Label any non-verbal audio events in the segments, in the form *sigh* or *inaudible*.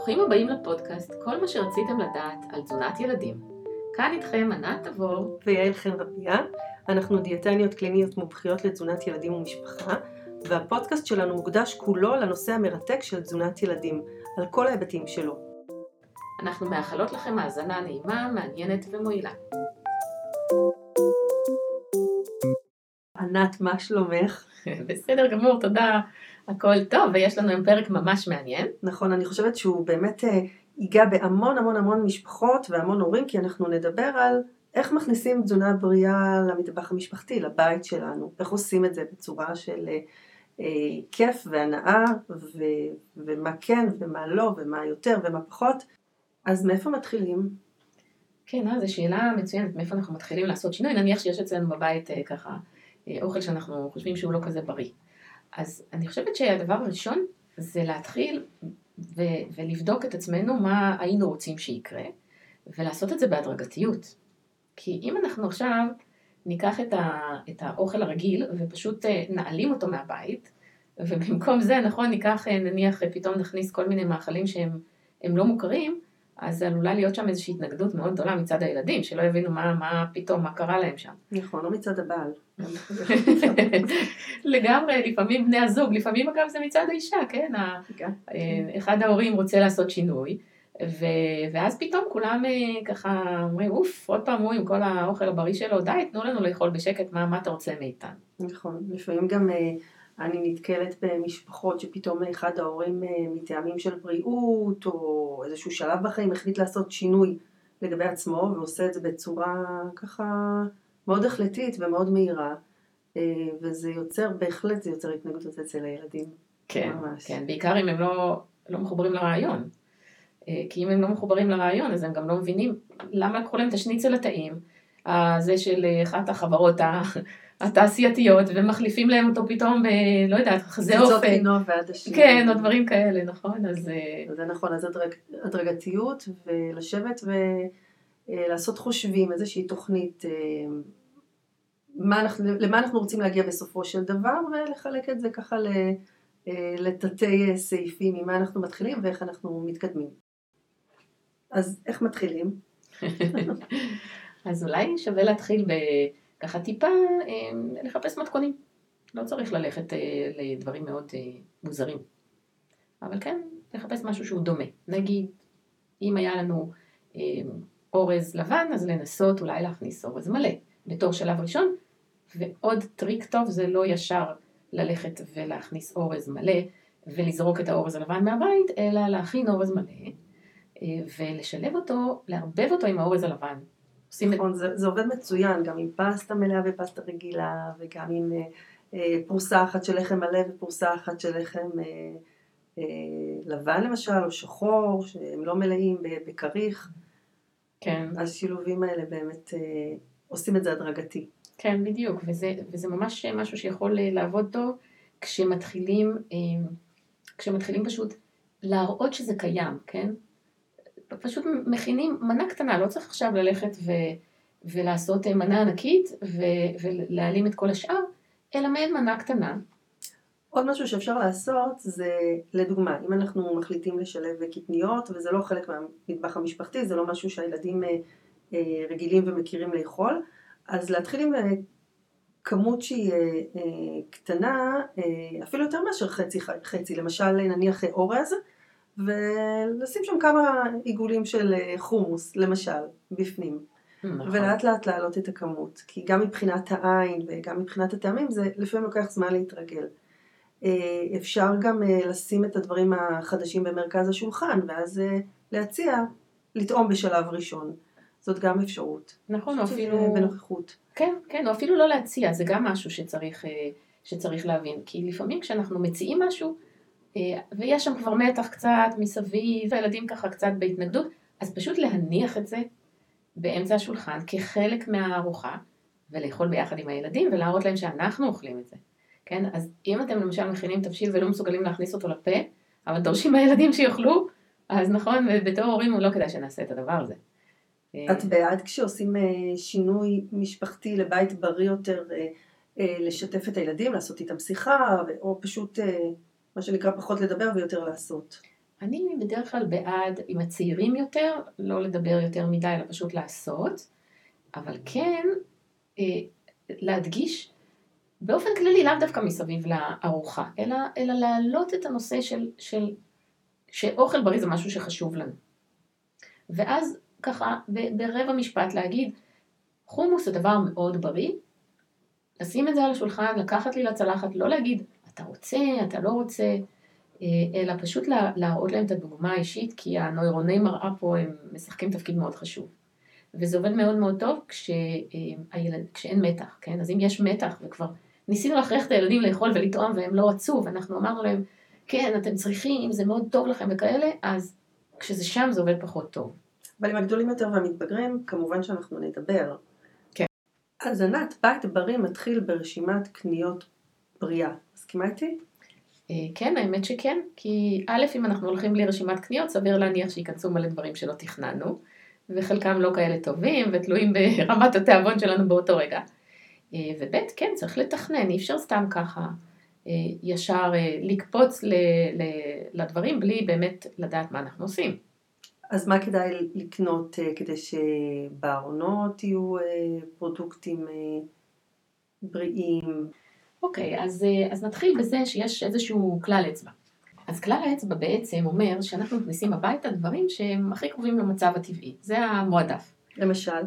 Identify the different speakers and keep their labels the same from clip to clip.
Speaker 1: ברוכים הבאים לפודקאסט, כל מה שרציתם לדעת על תזונת ילדים. כאן איתכם ענת תבור
Speaker 2: ויעל חן רביה. אנחנו דיאטניות קליניות מומחיות לתזונת ילדים ומשפחה, והפודקאסט שלנו מוקדש כולו לנושא המרתק של תזונת ילדים, על כל ההיבטים שלו.
Speaker 1: אנחנו מאחלות לכם האזנה נעימה, מעניינת ומועילה.
Speaker 2: ענת, מה שלומך? *laughs*
Speaker 1: בסדר גמור, תודה. הכל טוב, ויש לנו היום פרק ממש מעניין.
Speaker 2: נכון, אני חושבת שהוא באמת אה, ייגע בהמון המון המון משפחות והמון הורים, כי אנחנו נדבר על איך מכניסים תזונה בריאה למטבח המשפחתי, לבית שלנו, איך עושים את זה בצורה של אה, אה, כיף והנאה, ו, ומה כן ומה לא, ומה יותר ומה פחות. אז מאיפה מתחילים?
Speaker 1: כן, אה, זו שאלה מצוינת, מאיפה אנחנו מתחילים לעשות שינוי, נניח שיש אצלנו בבית אה, ככה אה, אוכל שאנחנו חושבים שהוא לא כזה בריא. אז אני חושבת שהדבר הראשון זה להתחיל ו- ולבדוק את עצמנו מה היינו רוצים שיקרה, ולעשות את זה בהדרגתיות. כי אם אנחנו עכשיו ניקח את, ה- את האוכל הרגיל ופשוט אה, נעלים אותו מהבית, ובמקום זה, נכון, ניקח, אה, נניח, פתאום נכניס כל מיני מאכלים שהם לא מוכרים, אז עלולה להיות שם איזושהי התנגדות מאוד גדולה מצד הילדים, שלא יבינו מה, מה פתאום, מה קרה להם שם.
Speaker 2: נכון, לא מצד הבעל. *laughs*
Speaker 1: לגמרי, לפעמים בני הזוג, לפעמים אגב זה מצד האישה, כן? כן. אה, אחד ההורים רוצה לעשות שינוי, ו... ואז פתאום כולם אה, ככה אומרים, אוף, עוד פעם הוא עם כל האוכל הבריא שלו, די, תנו לנו לאכול בשקט, מה, מה אתה רוצה מאיתנו?
Speaker 2: נכון, לפעמים גם אה, אני נתקלת במשפחות שפתאום אחד ההורים מטעמים של בריאות, או איזשהו שלב בחיים החליט לעשות שינוי לגבי עצמו, ועושה את זה בצורה ככה מאוד החלטית ומאוד מהירה. אה, וזה יוצר, בהחלט זה יוצר התנגדות אצל הילדים.
Speaker 1: כן, ממש. כן, בעיקר אם הם לא, לא מחוברים לרעיון. אה, כי אם הם לא מחוברים לרעיון, אז הם גם לא מבינים למה לקחו להם את השניצל הטעים, הזה של אחת החברות התעשייתיות, ומחליפים להם אותו פתאום ב... לא יודעת, חזה אופן.
Speaker 2: ציצות קינו ועדשים.
Speaker 1: כן, או דברים כאלה, נכון? אז...
Speaker 2: אה, זה נכון, אז הדרג, הדרגתיות, ולשבת ולעשות חושבים, איזושהי תוכנית מה אנחנו, למה אנחנו רוצים להגיע בסופו של דבר, ולחלק את זה ככה אה, לתתי סעיפים, ממה אנחנו מתחילים ואיך אנחנו מתקדמים. אז איך מתחילים? *laughs*
Speaker 1: אז אולי שווה להתחיל בככה טיפה אה, לחפש מתכונים. לא צריך ללכת אה, לדברים מאוד מוזרים. אבל כן, לחפש משהו שהוא דומה. נגיד, אם היה לנו אורז לבן, אז לנסות אולי להכניס אורז מלא. בתור שלב ראשון, ועוד טריק טוב זה לא ישר ללכת ולהכניס אורז מלא ולזרוק את האורז הלבן מהבית, אלא להכין אורז מלא אה, ולשלב אותו, לערבב אותו עם האורז הלבן.
Speaker 2: נכון, את... זה, זה עובד מצוין, גם עם פסטה מלאה ופסטה רגילה, וגם עם אה, אה, פרוסה אחת של לחם מלא ופרוסה אחת של לחם אה, אה, לבן למשל, או שחור, שהם לא מלאים בכריך.
Speaker 1: כן.
Speaker 2: השילובים האלה באמת אה, עושים את זה הדרגתי.
Speaker 1: כן, בדיוק, וזה, וזה ממש משהו שיכול אה, לעבוד טוב כשמתחילים, אה, כשמתחילים פשוט להראות שזה קיים, כן? פשוט מכינים מנה קטנה, לא צריך עכשיו ללכת ו, ולעשות אה, מנה ענקית ו, ולהעלים את כל השאר, אלא מעין מנה קטנה.
Speaker 2: עוד משהו שאפשר לעשות זה, לדוגמה, אם אנחנו מחליטים לשלב קטניות, וזה לא חלק מהמטבח המשפחתי, זה לא משהו שהילדים רגילים ומכירים לאכול, אז להתחיל עם אה, כמות שהיא אה, אה, קטנה, אפילו יותר מאשר חצי חצי, למשל נניח אורז, ולשים שם כמה עיגולים של חומוס, למשל, בפנים. נכון. ולאט לאט להעלות את הכמות, כי גם מבחינת העין וגם מבחינת הטעמים זה לפעמים לוקח זמן להתרגל. אפשר גם לשים את הדברים החדשים במרכז השולחן, ואז להציע לטעום בשלב ראשון. זאת גם אפשרות.
Speaker 1: נכון, או אפילו...
Speaker 2: בנוכחות.
Speaker 1: כן, כן, או אפילו לא להציע, זה גם משהו שצריך, אה, שצריך להבין. כי לפעמים כשאנחנו מציעים משהו, אה, ויש שם כבר מתח קצת מסביב, והילדים ככה קצת בהתנגדות, אז פשוט להניח את זה באמצע השולחן כחלק מהארוחה, ולאכול ביחד עם הילדים, ולהראות להם שאנחנו אוכלים את זה. כן, אז אם אתם למשל מכינים תבשיל ולא מסוגלים להכניס אותו לפה, אבל דורשים מהילדים שיאכלו, אז נכון, בתור הורים לא כדאי שנעשה את הדבר הזה.
Speaker 2: את בעד כשעושים אה, שינוי משפחתי לבית בריא יותר, אה, אה, לשתף את הילדים, לעשות איתם שיחה, או פשוט, מה שנקרא, פחות לדבר ויותר לעשות?
Speaker 1: אני בדרך כלל בעד, עם הצעירים יותר, לא לדבר יותר מדי, אלא פשוט לעשות, אבל כן אה, להדגיש באופן כללי, לאו דווקא מסביב לארוחה, אלא, אלא להעלות את הנושא של, של שאוכל בריא זה משהו שחשוב לנו. ואז ככה ברבע משפט להגיד, חומוס זה דבר מאוד בריא, לשים את זה על השולחן, לקחת לי לצלחת, לא להגיד, אתה רוצה, אתה לא רוצה, אה, אלא פשוט להראות להם את הדוגמה האישית, כי הנוירוני מראה פה הם משחקים תפקיד מאוד חשוב. וזה עובד מאוד מאוד טוב כשהילד, אה, כשאין מתח, כן? אז אם יש מתח וכבר ניסינו להכריח את הילדים לאכול ולטעום והם לא רצו, ואנחנו אמרנו להם, כן, אתם צריכים, זה מאוד טוב לכם וכאלה, אז כשזה שם זה עובד פחות טוב.
Speaker 2: אבל עם הגדולים יותר והמתבגרים, כמובן שאנחנו נדבר.
Speaker 1: כן.
Speaker 2: אז ענת, בית בריא מתחיל ברשימת קניות בריאה. מסכימה איתי?
Speaker 1: אה, כן, האמת שכן, כי א', אם אנחנו הולכים בלי רשימת קניות, סביר להניח שייכנסו מלא דברים שלא תכננו, וחלקם לא כאלה טובים ותלויים ברמת התיאבון שלנו באותו רגע. אה, וב', כן, צריך לתכנן, אי אפשר סתם ככה אה, ישר לקפוץ לדברים בלי באמת לדעת מה אנחנו עושים.
Speaker 2: אז מה כדאי לקנות כדי שבארונות יהיו פרודוקטים בריאים?
Speaker 1: אוקיי, okay, אז, אה, אז נתחיל בזה שיש איזשהו כלל אצבע. אז כלל האצבע בעצם אומר שאנחנו מכניסים הביתה דברים שהם הכי קרובים למצב הטבעי. זה המועדף.
Speaker 2: למשל?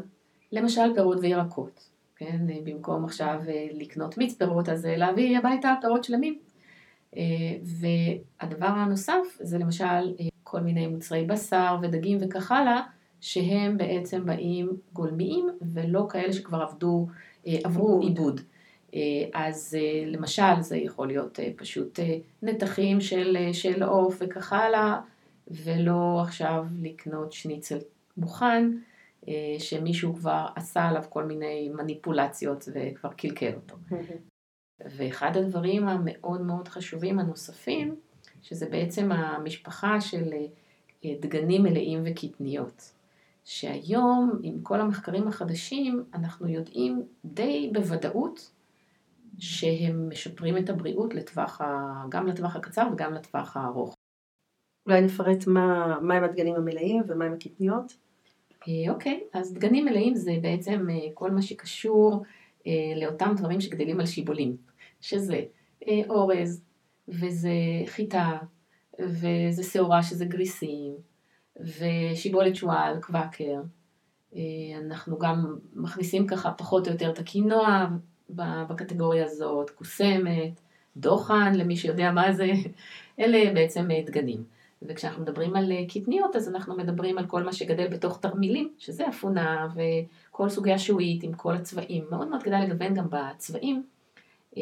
Speaker 1: למשל פירות וירקות. כן, במקום עכשיו אה, לקנות מיץ פירות, אז אה, להביא הביתה פירות שלמים. והדבר הנוסף זה למשל כל מיני מוצרי בשר ודגים וכך הלאה, שהם בעצם באים גולמיים ולא כאלה שכבר עבדו, עברו עיבוד. אה, אז אה, למשל זה יכול להיות אה, פשוט נתחים של עוף וכך הלאה, ולא עכשיו לקנות שניצל מוכן, שמישהו כבר עשה עליו כל מיני מניפולציות וכבר קלקל אותו. ואחד הדברים המאוד מאוד חשובים הנוספים, שזה בעצם המשפחה של דגנים מלאים וקטניות. שהיום, עם כל המחקרים החדשים, אנחנו יודעים די בוודאות שהם משפרים את הבריאות לטווח ה... גם לטווח הקצר וגם לטווח הארוך.
Speaker 2: אולי נפרט מה, מה הם הדגנים המלאים ומה הם הקטניות?
Speaker 1: אה, אוקיי, אז דגנים מלאים זה בעצם אה, כל מה שקשור אה, לאותם דברים שגדלים על שיבולים, שזה אורז, וזה חיטה, וזה שעורה שזה גריסים, ושיבולת שועל, קוואקר. אנחנו גם מכניסים ככה פחות או יותר את הקינוע בקטגוריה הזאת, קוסמת, דוחן, למי שיודע מה זה, *laughs* אלה בעצם אה, דגנים. וכשאנחנו מדברים על אה, קטניות, אז אנחנו מדברים על כל מה שגדל בתוך תרמילים, שזה אפונה וכל סוגי השעועית עם כל הצבעים. מאוד מאוד כדאי לגוון גם בצבעים אה,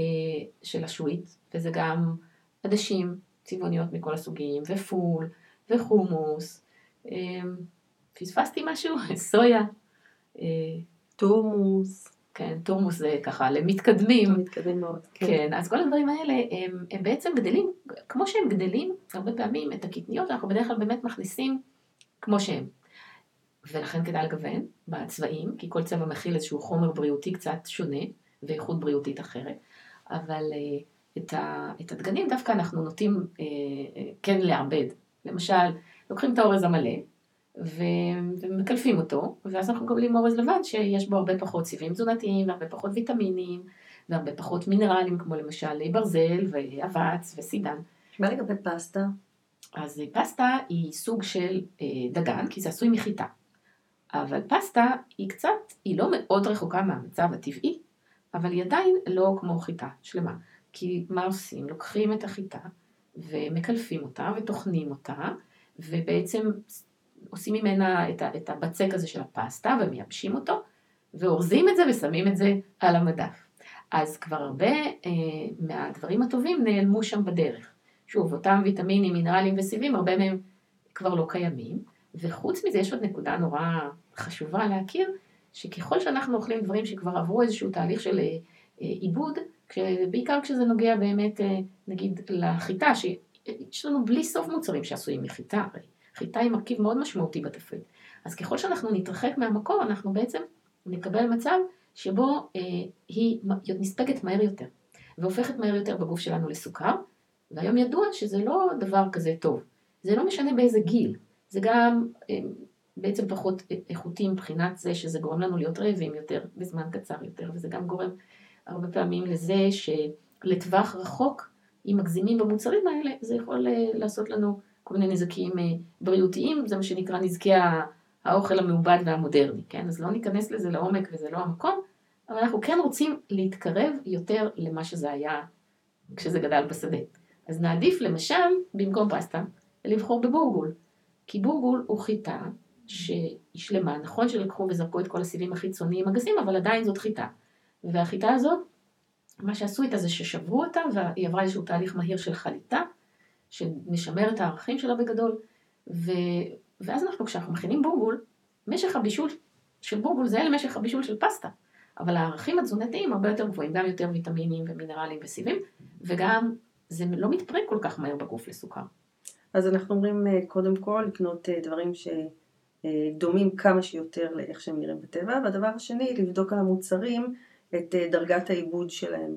Speaker 1: של השעועית, וזה גם עדשים צבעוניות מכל הסוגים, ופול, וחומוס. פספסתי משהו? *laughs* סויה.
Speaker 2: תורמוס.
Speaker 1: כן, תורמוס זה ככה למתקדמים.
Speaker 2: מתקדמים מאוד,
Speaker 1: כן. כן, אז כל הדברים האלה הם, הם בעצם גדלים, כמו שהם גדלים, הרבה פעמים את הקטניות אנחנו בדרך כלל באמת מכניסים כמו שהם. ולכן כדאי לגוון בצבעים, כי כל צבע מכיל איזשהו חומר בריאותי קצת שונה, ואיכות בריאותית אחרת. אבל אה, את, ה, את הדגנים דווקא אנחנו נוטים אה, אה, כן לעבד. למשל, לוקחים את האורז המלא, ומקלפים אותו, ואז אנחנו מקבלים אורז לבן שיש בו הרבה פחות סיבים תזונתיים והרבה פחות ויטמינים והרבה פחות מינרלים כמו למשל ברזל ואבץ וסידן.
Speaker 2: מה לגבי פסטה?
Speaker 1: אז פסטה היא סוג של אה, דגן כי זה עשוי מחיטה, אבל פסטה היא קצת, היא לא מאוד רחוקה מהמצב הטבעי, אבל היא עדיין לא כמו חיטה שלמה. כי מה עושים? לוקחים את החיטה ומקלפים אותה וטוחנים אותה ובעצם עושים ממנה את, הבצק הזה של הפסטה ומייבשים אותו, ואורזים את זה ושמים את זה על המדף. אז כבר הרבה אה, מהדברים הטובים נעלמו שם בדרך. שוב, אותם ויטמינים, מינרלים וסיבים, הרבה מהם כבר לא קיימים. וחוץ מזה יש עוד נקודה נורא חשובה להכיר, שככל שאנחנו אוכלים דברים שכבר עברו איזשהו תהליך של אה, אה, עיבוד, בעיקר כשזה נוגע באמת, אה, נגיד, לחיטה, שיש לנו בלי סוף מוצרים שעשויים מחיטה הרי. חיטה היא מרכיב מאוד משמעותי בתפריט. אז ככל שאנחנו נתרחק מהמקור, אנחנו בעצם נקבל מצב שבו אה, היא נספגת מהר יותר, והופכת מהר יותר בגוף שלנו לסוכר, והיום ידוע שזה לא דבר כזה טוב. זה לא משנה באיזה גיל, זה גם אה, בעצם פחות איכותי מבחינת זה שזה גורם לנו להיות רעבים יותר בזמן קצר יותר, וזה גם גורם הרבה פעמים לזה שלטווח רחוק, אם מגזימים במוצרים האלה, זה יכול אה, לעשות לנו כל מיני נזקים אה, בריאותיים, זה מה שנקרא נזקי האוכל המעובד והמודרני, כן? אז לא ניכנס לזה לעומק וזה לא המקום, אבל אנחנו כן רוצים להתקרב יותר למה שזה היה כשזה גדל בשדה. אז נעדיף למשל, במקום פסטה, לבחור בבורגול. כי בורגול הוא חיטה שהיא שלמה, נכון שלקחו וזרקו את כל הסיבים החיצוניים הגסים, אבל עדיין זאת חיטה. והחיטה הזאת, מה שעשו איתה זה ששברו אותה, והיא עברה איזשהו תהליך מהיר של חליטה, שמשמר את הערכים שלה בגדול, ו... ואז אנחנו, כשאנחנו מכינים בורגול, משך הבישול של בורגול זה למשך הבישול של פסטה. אבל הערכים התזונתיים הרבה יותר גבוהים, גם יותר ויטמינים ומינרלים וסיבים, וגם זה לא מתפרק כל כך מהר בגוף לסוכר.
Speaker 2: אז אנחנו אומרים אה, קודם כל לקנות אה, דברים שדומים כמה שיותר לאיך שהם נראים בטבע, והדבר השני, לבדוק על המוצרים את אה, דרגת העיבוד שלהם.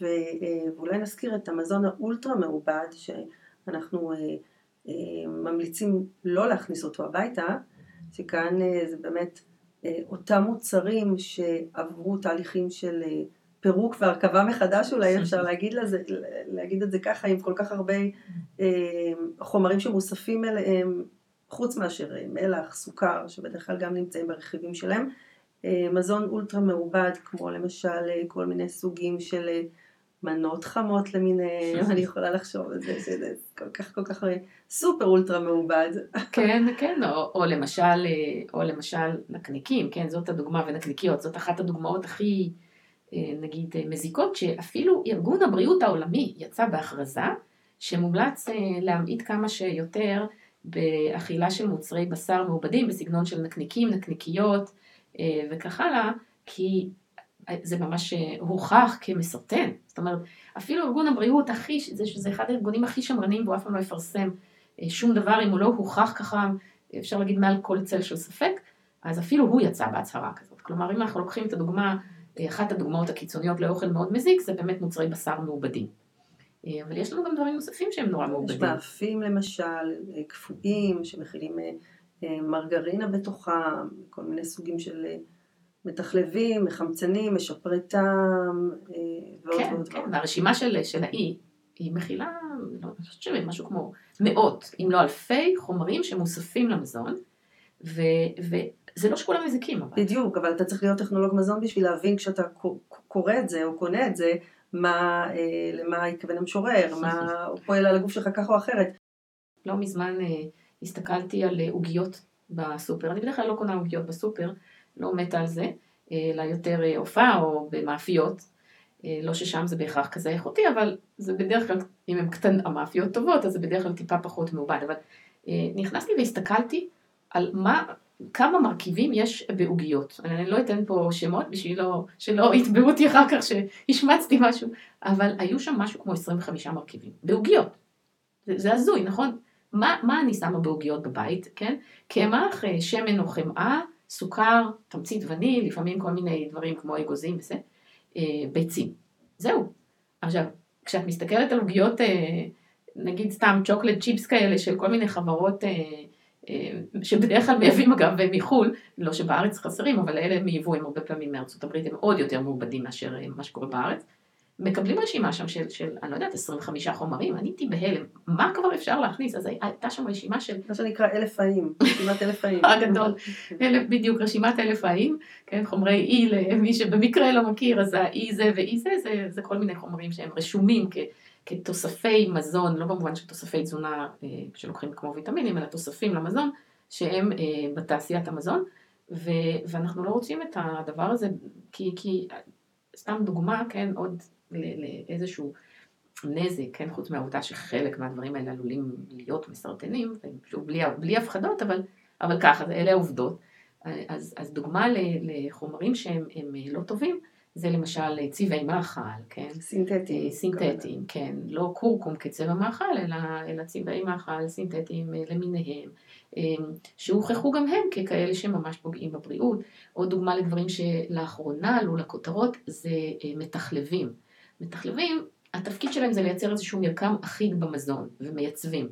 Speaker 2: ואולי נזכיר את המזון האולטרה מעובד, שאנחנו ממליצים לא להכניס אותו הביתה, שכאן זה באמת אותם מוצרים שעברו תהליכים של פירוק והרכבה מחדש אולי *laughs* אפשר להגיד, לזה, להגיד את זה ככה עם כל כך הרבה אה, חומרים שמוספים אליהם חוץ מאשר אה, מלח, סוכר שבדרך כלל גם נמצאים ברכיבים שלהם. אה, מזון אולטרה מעובד כמו למשל אה, כל מיני סוגים של אה, מנות חמות למיניהם, *laughs* אני יכולה לחשוב על זה שזה כל כך כל כך סופר אולטרה מעובד.
Speaker 1: כן, כן, או, או למשל, אה, או למשל נקניקים, כן, זאת הדוגמה, ונקניקיות, זאת אחת הדוגמאות הכי אה, נגיד אה, מזיקות, שאפילו ארגון הבריאות העולמי יצא בהכרזה שמומלץ להמעיט כמה שיותר באכילה של מוצרי בשר מעובדים בסגנון של נקניקים, נקניקיות וכך הלאה, כי זה ממש הוכח כמסרטן. זאת אומרת, אפילו ארגון הבריאות הכי, זה, שזה אחד הארגונים הכי שמרנים והוא אף פעם לא יפרסם שום דבר אם הוא לא הוכח ככה, אפשר להגיד מעל כל צל של ספק, אז אפילו הוא יצא בהצהרה כזאת. כלומר, אם אנחנו לוקחים את הדוגמה אחת הדוגמאות הקיצוניות לאוכל מאוד מזיק זה באמת מוצרי בשר מעובדים. אה, אבל יש לנו גם דברים נוספים שהם נורא מעובדים.
Speaker 2: יש מאפים למשל, אה, קפואים, שמכילים אה, מרגרינה בתוכם, כל מיני סוגים של מתחלבים, מחמצנים, משפרי טעם
Speaker 1: ועוד כן, ועוד. כן, כן, והרשימה של, של האי היא מכילה, לא, אני חושבת משהו כמו מאות, אם לא אלפי חומרים שמוספים למזון, ו, זה לא שכולם מזיקים.
Speaker 2: אבל. בדיוק, אבל אתה צריך להיות טכנולוג מזון בשביל להבין כשאתה קורא את זה או קונה את זה, מה, אה, למה התכוון המשורר, מה הוא *laughs* פועל על הגוף שלך כך או אחרת.
Speaker 1: לא מזמן אה, הסתכלתי על אה, עוגיות בסופר, אני בדרך כלל לא קונה עוגיות בסופר, לא מתה על זה, אלא יותר הופעה או במאפיות. לא ששם זה בהכרח כזה איכותי, אבל זה בדרך כלל, אם הן קטנות, המאפיות טובות, אז זה בדרך כלל טיפה פחות מעובד. אבל נכנסתי והסתכלתי על מה כמה מרכיבים יש בעוגיות. אני לא אתן פה שמות בשביל לא, שלא יתבעו אותי אחר כך שהשמצתי משהו, אבל היו שם משהו כמו 25 מרכיבים, בעוגיות. זה, זה הזוי, נכון? מה, מה אני שמה בעוגיות בבית, כן? קמח, אה, שמן או חמאה, סוכר, תמצית וניל, לפעמים כל מיני דברים כמו אגוזים וזה, אה, ביצים. זהו. עכשיו, כשאת מסתכלת על עוגיות, אה, נגיד סתם צ'וקלד צ'יפס כאלה של כל מיני חברות אה, שבדרך כלל מייבאים אגב מחו"ל, לא שבארץ חסרים, אבל אלה מייבוא הם הרבה פעמים מארצות הברית, הם עוד יותר מעובדים מאשר מה שקורה בארץ. מקבלים רשימה שם של, של, אני לא יודעת, 25 חומרים, אני הייתי בהלם, מה כבר אפשר להכניס? אז הייתה שם רשימה של...
Speaker 2: מה שנקרא אלף האיים, רשימת אלף האיים. *laughs*
Speaker 1: הגדול, אלף, בדיוק, רשימת אלף האיים, כן, חומרי אי, למי שבמקרה לא מכיר, אז האי זה ואי זה, זה, זה כל מיני חומרים שהם רשומים כ... כתוספי מזון, לא במובן של תוספי תזונה אה, שלוקחים כמו ויטמינים, אלא תוספים למזון שהם אה, בתעשיית המזון, ו, ואנחנו לא רוצים את הדבר הזה, כי, כי סתם דוגמה, כן, עוד לאיזשהו נזק, כן, חוץ מהעובדה שחלק מהדברים האלה עלולים להיות מסרטנים, שוב, בלי, בלי הפחדות, אבל, אבל ככה, אלה העובדות. אז, אז דוגמה לחומרים שהם לא טובים, זה למשל צבעי מאכל, כן?
Speaker 2: סינתטיים.
Speaker 1: אה, סינתטיים, כן. לא קורקום כצבע מאכל, אלא, אלא צבעי מאכל סינתטיים אה, למיניהם, אה, שהוכחו גם הם ככאלה שממש פוגעים בבריאות. עוד דוגמה לדברים שלאחרונה עלו לכותרות זה מתחלבים. מתחלבים, התפקיד שלהם זה לייצר איזשהו מרקם אחיד במזון, ומייצבים.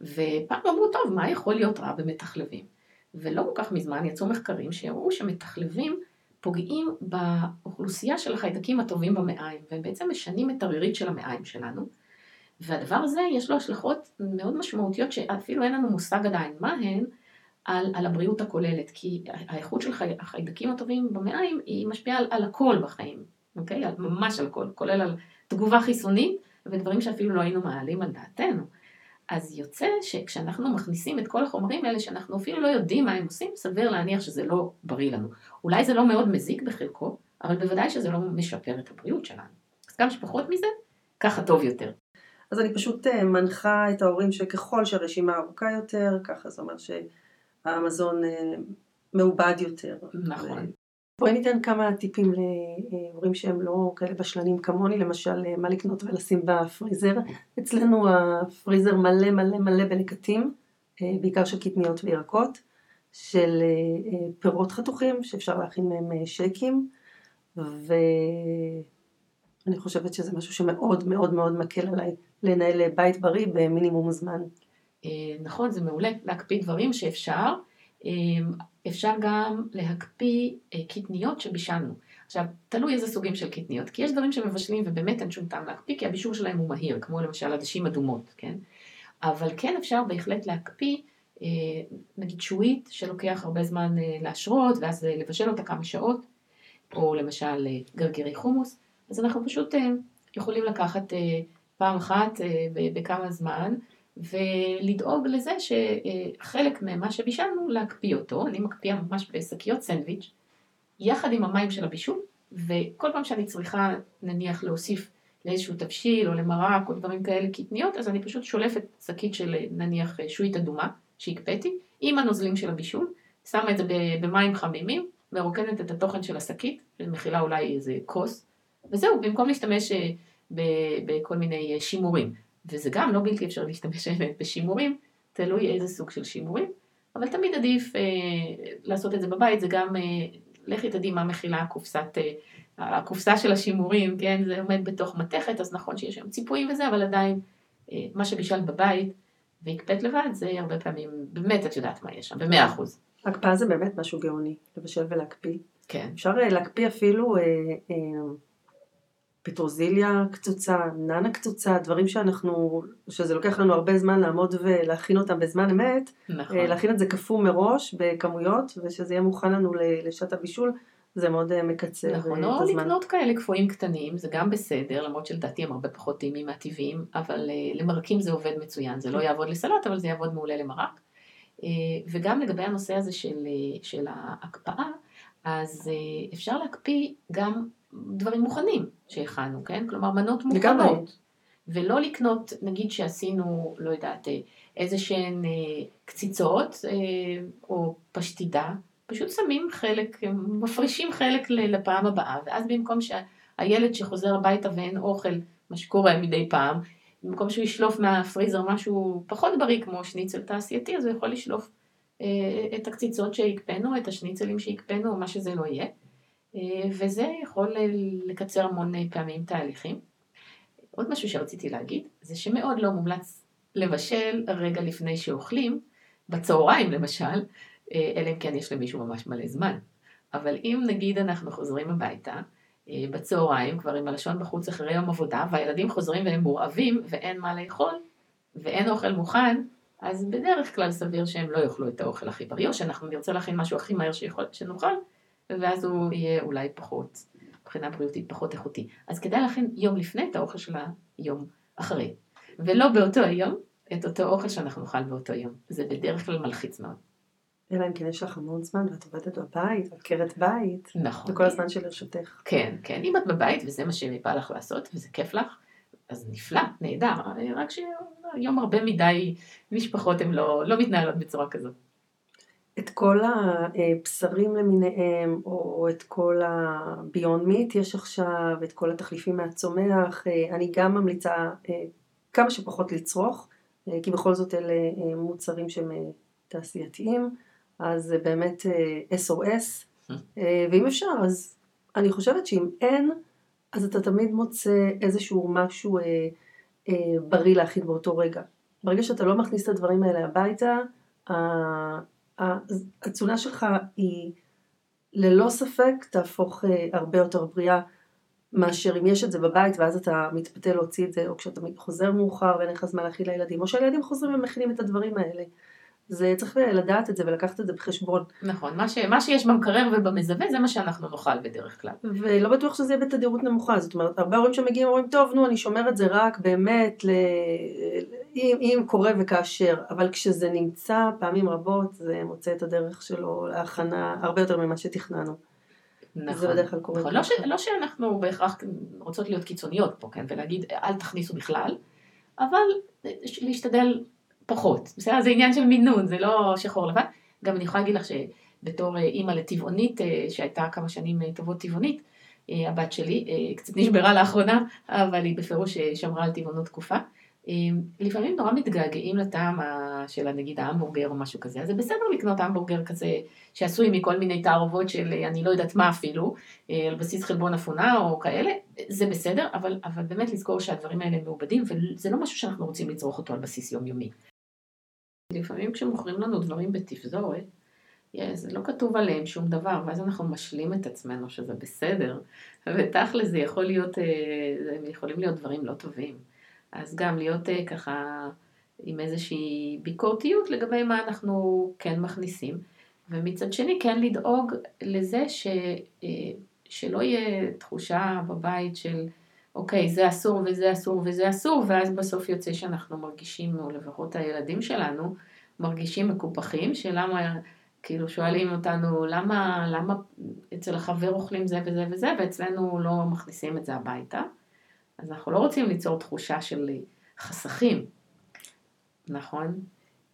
Speaker 1: ופעם אמרו, טוב, מה יכול להיות רע במתחלבים? ולא כל כך מזמן יצאו מחקרים שהראו שמתחלבים פוגעים באוכלוסייה של החיידקים הטובים במעיים, והם בעצם משנים את הרירית של המעיים שלנו. והדבר הזה יש לו השלכות מאוד משמעותיות שאפילו אין לנו מושג עדיין מה הן על, על הבריאות הכוללת, כי האיכות של חי, החיידקים הטובים במעיים היא משפיעה על, על הכל בחיים, אוקיי? על, ממש על הכל, כולל על תגובה חיסונית ודברים שאפילו לא היינו מעלים על דעתנו. אז יוצא שכשאנחנו מכניסים את כל החומרים האלה שאנחנו אפילו לא יודעים מה הם עושים, סביר להניח שזה לא בריא לנו. אולי זה לא מאוד מזיק בחלקו, אבל בוודאי שזה לא משפר את הבריאות שלנו. אז כמה שפחות מזה, ככה טוב יותר.
Speaker 2: אז אני פשוט אה, מנחה את ההורים שככל שהרשימה ארוכה יותר, ככה זאת אומרת שהמזון אה, מעובד יותר.
Speaker 1: נכון.
Speaker 2: בואי ניתן כמה טיפים להורים שהם לא כאלה בשלנים כמוני, למשל מה לקנות ולשים בפריזר. אצלנו הפריזר מלא מלא מלא בנקטים, אה, בעיקר של קטניות וירקות, של פירות חתוכים שאפשר להכין מהם שייקים, ואני חושבת שזה משהו שמאוד מאוד מאוד מקל עליי לנהל בית בריא במינימום זמן.
Speaker 1: אה, נכון, זה מעולה להקפיא דברים שאפשר. אה, אפשר גם להקפיא אה, קטניות שבישלנו. עכשיו, תלוי איזה סוגים של קטניות, כי יש דברים שמבשלים ובאמת אין שום טעם להקפיא, כי הבישול שלהם הוא מהיר, כמו למשל עדשים אדומות, כן? אבל כן אפשר בהחלט להקפיא, נגיד שועית, שלוקח הרבה זמן להשרות, ואז לבשל אותה כמה שעות, או למשל גרגירי חומוס, אז אנחנו פשוט יכולים לקחת פעם אחת אה, בכמה זמן, ולדאוג לזה שחלק ממה שבישלנו, להקפיא אותו. אני מקפיאה ממש בשקיות סנדוויץ', יחד עם המים של הבישול, וכל פעם שאני צריכה, נניח, להוסיף לאיזשהו תבשיל או למרק או דברים כאלה קטניות, אז אני פשוט שולפת שקית של נניח שועית אדומה שהקפאתי, עם הנוזלים של הבישול, שמה את זה במים חמימים, מרוקנת את התוכן של השקית, שמכילה אולי איזה כוס, וזהו, במקום להשתמש אה, בכל מיני שימורים. וזה גם לא בלתי אפשר להשתמש בשימורים, תלוי איזה סוג של שימורים, אבל תמיד עדיף אה, לעשות את זה בבית, זה גם, אה, לכי תדעי מה מכילה הקופסת, אה, הקופסה של השימורים, כן, זה עומד בתוך מתכת, אז נכון שיש שם ציפויים וזה, אבל עדיין אה, מה שבישלת בבית והקפאת לבד, זה הרבה פעמים, באמת את יודעת מה יש שם, במאה אחוז.
Speaker 2: הקפאה זה באמת משהו גאוני, לבשל ולהקפיא.
Speaker 1: כן.
Speaker 2: אפשר אה, להקפיא אפילו... אה, אה, פטרוזיליה קצוצה, ננה קצוצה, דברים שאנחנו, שזה לוקח לנו הרבה זמן לעמוד ולהכין אותם בזמן אמת,
Speaker 1: נכון.
Speaker 2: אה, להכין את זה קפוא מראש בכמויות, ושזה יהיה מוכן לנו לשעת הבישול, זה מאוד אה, מקצר
Speaker 1: נכון,
Speaker 2: את הזמן.
Speaker 1: או לקנות כאלה קפואים קטנים, זה גם בסדר, למרות שלדעתי הם הרבה פחות טעימים מהטבעיים, אבל למרקים זה עובד מצוין, זה לא כן. יעבוד לסלט, אבל זה יעבוד מעולה למרק. וגם לגבי הנושא הזה של, של ההקפאה, אז אפשר להקפיא גם דברים מוכנים שהכנו, כן? כלומר מנות מוכנות. ולא לקנות, נגיד שעשינו, לא יודעת, איזה שהן אה, קציצות אה, או פשטידה, פשוט שמים חלק, מפרישים חלק לפעם הבאה, ואז במקום שהילד שחוזר הביתה ואין אוכל, מה שקורה מדי פעם, במקום שהוא ישלוף מהפריזר משהו פחות בריא כמו שניצל תעשייתי, אז הוא יכול לשלוף אה, את הקציצות שהקפאנו, את השניצלים שהקפאנו, או מה שזה לא יהיה. אה, וזה יכול לקצר המון פעמים תהליכים. עוד משהו שרציתי להגיד, זה שמאוד לא מומלץ לבשל רגע לפני שאוכלים, בצהריים למשל, אה, אלא אם כן יש למישהו ממש מלא זמן. אבל אם נגיד אנחנו חוזרים הביתה, אה, בצהריים, כבר עם הלשון בחוץ אחרי יום עבודה, והילדים חוזרים והם מורעבים ואין מה לאכול, ואין אוכל מוכן, אז בדרך כלל סביר שהם לא יאכלו את האוכל הכי בריא, או שאנחנו נרצה להכין משהו הכי מהר שיכול, שנוכל, ואז הוא יהיה אולי פחות, מבחינה בריאותית פחות איכותי. אז כדאי להכין יום לפני את האוכל של היום אחרי, ולא באותו היום את אותו אוכל שאנחנו נאכל באותו יום. זה בדרך כלל מלחיץ מאוד.
Speaker 2: אלא אם כן יש לך המון זמן ואת עובדת בבית, עקרת בית.
Speaker 1: נכון.
Speaker 2: וכל הזמן שלרשותך.
Speaker 1: כן, כן, אם את בבית וזה מה שבא לך לעשות וזה כיף לך, אז נפלא, נהדר, רק שהיום הרבה מדי משפחות הן לא, לא מתנהלות בצורה כזאת.
Speaker 2: את כל הבשרים למיניהם, או את כל הביונד מיט יש עכשיו, את כל התחליפים מהצומח, אני גם ממליצה אה, כמה שפחות לצרוך, אה, כי בכל זאת אלה אה, מוצרים שהם תעשייתיים, אז זה באמת SOS, *laughs* ואם אפשר, אז אני חושבת שאם אין, אז אתה תמיד מוצא איזשהו משהו בריא להכין באותו רגע. ברגע שאתה לא מכניס את הדברים האלה הביתה, התזונה שלך היא ללא ספק תהפוך אה, הרבה יותר בריאה מאשר אם יש את זה בבית ואז אתה מתפתה להוציא את זה, או כשאתה חוזר מאוחר ואין לך זמן להכיל לילדים, או שהילדים חוזרים ומכינים את הדברים האלה. זה צריך לדעת את זה ולקחת את זה בחשבון.
Speaker 1: נכון, מה, ש, מה שיש במקרר ובמזווה זה מה שאנחנו נאכל בדרך כלל.
Speaker 2: ולא בטוח שזה יהיה בתדירות נמוכה, זאת אומרת, הרבה הורים שמגיעים אומרים, טוב, נו, אני שומר את זה רק באמת, ל... אם, אם קורה וכאשר, אבל כשזה נמצא פעמים רבות, זה מוצא את הדרך שלו להכנה הרבה יותר ממה שתכננו.
Speaker 1: נכון, זה בדרך כלל קורה. נכון, לא, ש, לא שאנחנו בהכרח רוצות להיות קיצוניות פה, כן, ולהגיד, אל תכניסו בכלל, אבל להשתדל פחות. בסדר? זה עניין של מינון, זה לא שחור לבן. גם אני יכולה להגיד לך שבתור אה, אימא לטבעונית, אה, שהייתה כמה שנים אה, טובות טבעונית, הבת שלי, קצת נשברה לאחרונה, אבל היא בפירוש שמרה על טבעונות תקופה. לפעמים נורא מתגעגעים לטעם של נגיד ההמבורגר או משהו כזה, אז זה בסדר לקנות המבורגר כזה שעשוי מכל מיני תערובות של אני לא יודעת מה אפילו, על בסיס חלבון אפונה או כאלה, זה בסדר, אבל, אבל באמת לזכור שהדברים האלה מעובדים וזה לא משהו שאנחנו רוצים לצרוך אותו על בסיס יומיומי. לפעמים כשמוכרים לנו דברים בתפזורת, זה לא כתוב עליהם שום דבר, ואז אנחנו משלים את עצמנו שזה בסדר, ותכל'ס זה יכול להיות, אה, יכולים להיות דברים לא טובים. אז גם להיות אה, ככה עם איזושהי ביקורתיות לגבי מה אנחנו כן מכניסים, ומצד שני כן לדאוג לזה ש, אה, שלא יהיה תחושה בבית של אוקיי, זה אסור וזה אסור וזה אסור, ואז בסוף יוצא שאנחנו מרגישים, או לפחות הילדים שלנו, מרגישים מקופחים, שלמה, כאילו שואלים אותנו, למה, למה אצל החבר אוכלים זה וזה וזה, ואצלנו לא מכניסים את זה הביתה. אז אנחנו לא רוצים ליצור תחושה של חסכים, נכון?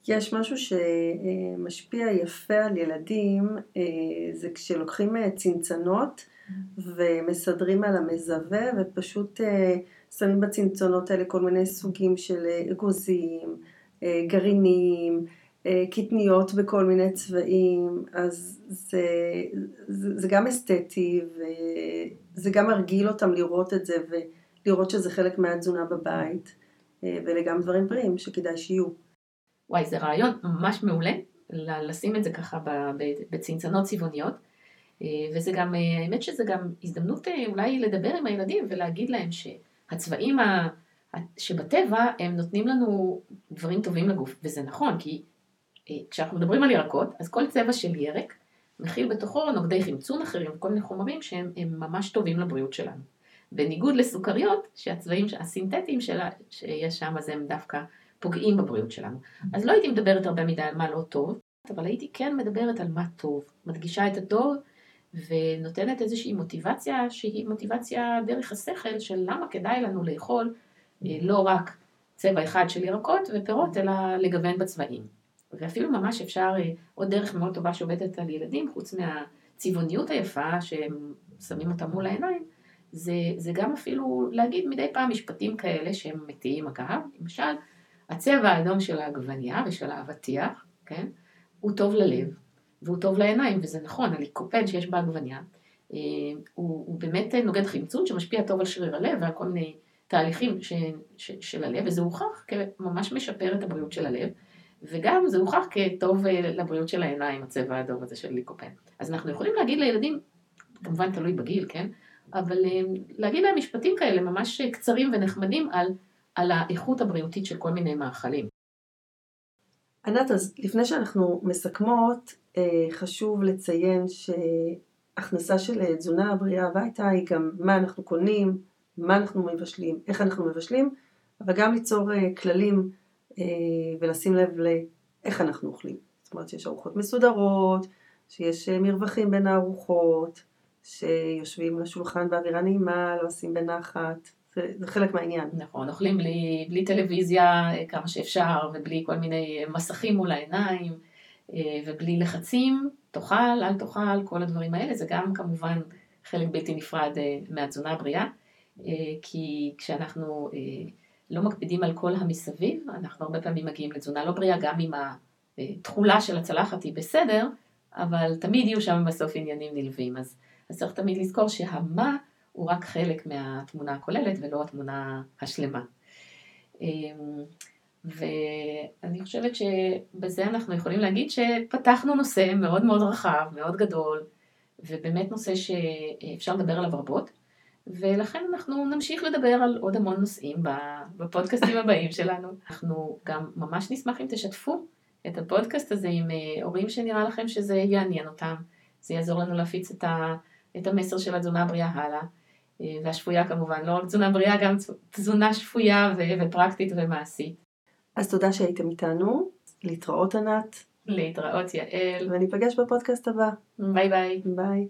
Speaker 2: יש משהו שמשפיע יפה על ילדים, אה, זה כשלוקחים אה, צנצנות, ומסדרים על המזווה ופשוט אה, שמים בצנצונות האלה כל מיני סוגים של אה, אגוזים, אה, גרעינים, קטניות בכל מיני צבעים, אז זה, זה, זה גם אסתטי וזה גם מרגיל אותם לראות את זה ולראות שזה חלק מהתזונה בבית ואלה גם דברים בריאים שכדאי שיהיו.
Speaker 1: וואי, זה רעיון ממש מעולה, לשים את זה ככה בצנצנות צבעוניות. אה, וזה גם, אה, האמת שזה גם הזדמנות אה, אולי לדבר עם הילדים ולהגיד להם שהצבעים שבטבע הם נותנים לנו דברים טובים לגוף, וזה נכון, כי כשאנחנו מדברים על ירקות, אז כל צבע של ירק מכיל בתוכו נוגדי חמצון אחרים וכל מיני חומרים שהם ממש טובים לבריאות שלנו. בניגוד לסוכריות, שהצבעים הסינתטיים שלה, שיש שם, אז הם דווקא פוגעים בבריאות שלנו. אז לא הייתי מדברת הרבה מדי על מה לא טוב, אבל הייתי כן מדברת על מה טוב. מדגישה את הטוב ונותנת איזושהי מוטיבציה שהיא מוטיבציה דרך השכל של למה כדאי לנו לאכול אה, לא רק צבע אחד של ירקות ופירות, אלא לגוון בצבעים. ואפילו ממש אפשר, אה, עוד דרך מאוד טובה שעובדת על ילדים, חוץ מהצבעוניות היפה שהם שמים אותה מול העיניים, זה, זה גם אפילו להגיד מדי פעם משפטים כאלה שהם מתיים אגב, למשל, הצבע האדום של העגבנייה ושל האבטיח, כן, הוא טוב ללב, והוא טוב לעיניים, וזה נכון, הליקופן שיש בעגבניה, אה, הוא, הוא באמת נוגד חמצון שמשפיע טוב על שריר הלב ועל כל מיני תהליכים ש, ש, של הלב, וזה הוכח כממש משפר את הבריאות של הלב, וגם זה הוכח כטוב אה, לבריאות של העיניים, הצבע האדום הזה של ליקופן. אז אנחנו יכולים להגיד לילדים, כמובן תלוי בגיל, כן? אבל אה, להגיד להם משפטים כאלה ממש קצרים ונחמדים על, על האיכות הבריאותית של כל מיני מאכלים.
Speaker 2: ענת, אז לפני שאנחנו מסכמות, אה, חשוב לציין שהכנסה של אה, תזונה בריאה הביתה היא גם מה אנחנו קונים, מה אנחנו מבשלים, איך אנחנו מבשלים, אבל גם ליצור כללים ולשים לב לאיך אנחנו אוכלים. זאת אומרת שיש ארוחות מסודרות, שיש מרווחים בין הארוחות, שיושבים לשולחן באווירה נעימה, לא עושים בנחת. זה, זה חלק מהעניין.
Speaker 1: נכון, אוכלים בלי, בלי טלוויזיה כמה שאפשר, ובלי כל מיני מסכים מול העיניים. אה, ובלי לחצים, תאכל, אל תאכל, כל הדברים האלה, זה גם כמובן חלק בלתי נפרד אה, מהתזונה הבריאה, אה, כי כשאנחנו לא מקפידים על כל המסביב, אנחנו הרבה פעמים מגיעים לתזונה לא בריאה, גם אם התכולה של הצלחת היא בסדר, אבל תמיד יהיו שם בסוף עניינים נלווים, אז, אז צריך תמיד לזכור שהמה הוא רק חלק מהתמונה הכוללת ולא התמונה השלמה. ואני חושבת שבזה אנחנו יכולים להגיד שפתחנו נושא מאוד מאוד רחב, מאוד גדול, ובאמת נושא שאפשר לדבר עליו רבות, ולכן אנחנו נמשיך לדבר על עוד המון נושאים בפודקאסטים *laughs* הבאים שלנו. אנחנו גם ממש נשמח אם תשתפו את הפודקאסט הזה עם אה, הורים שנראה לכם שזה יעניין אותם, זה יעזור לנו להפיץ את, ה, את המסר של התזונה הבריאה הלאה. אה, והשפויה כמובן, לא רק תזונה בריאה, גם תזונה שפויה ופרקטית ומעשית.
Speaker 2: אז תודה שהייתם איתנו, להתראות ענת.
Speaker 1: להתראות יעל.
Speaker 2: וניפגש בפודקאסט הבא.
Speaker 1: ביי ביי.
Speaker 2: ביי.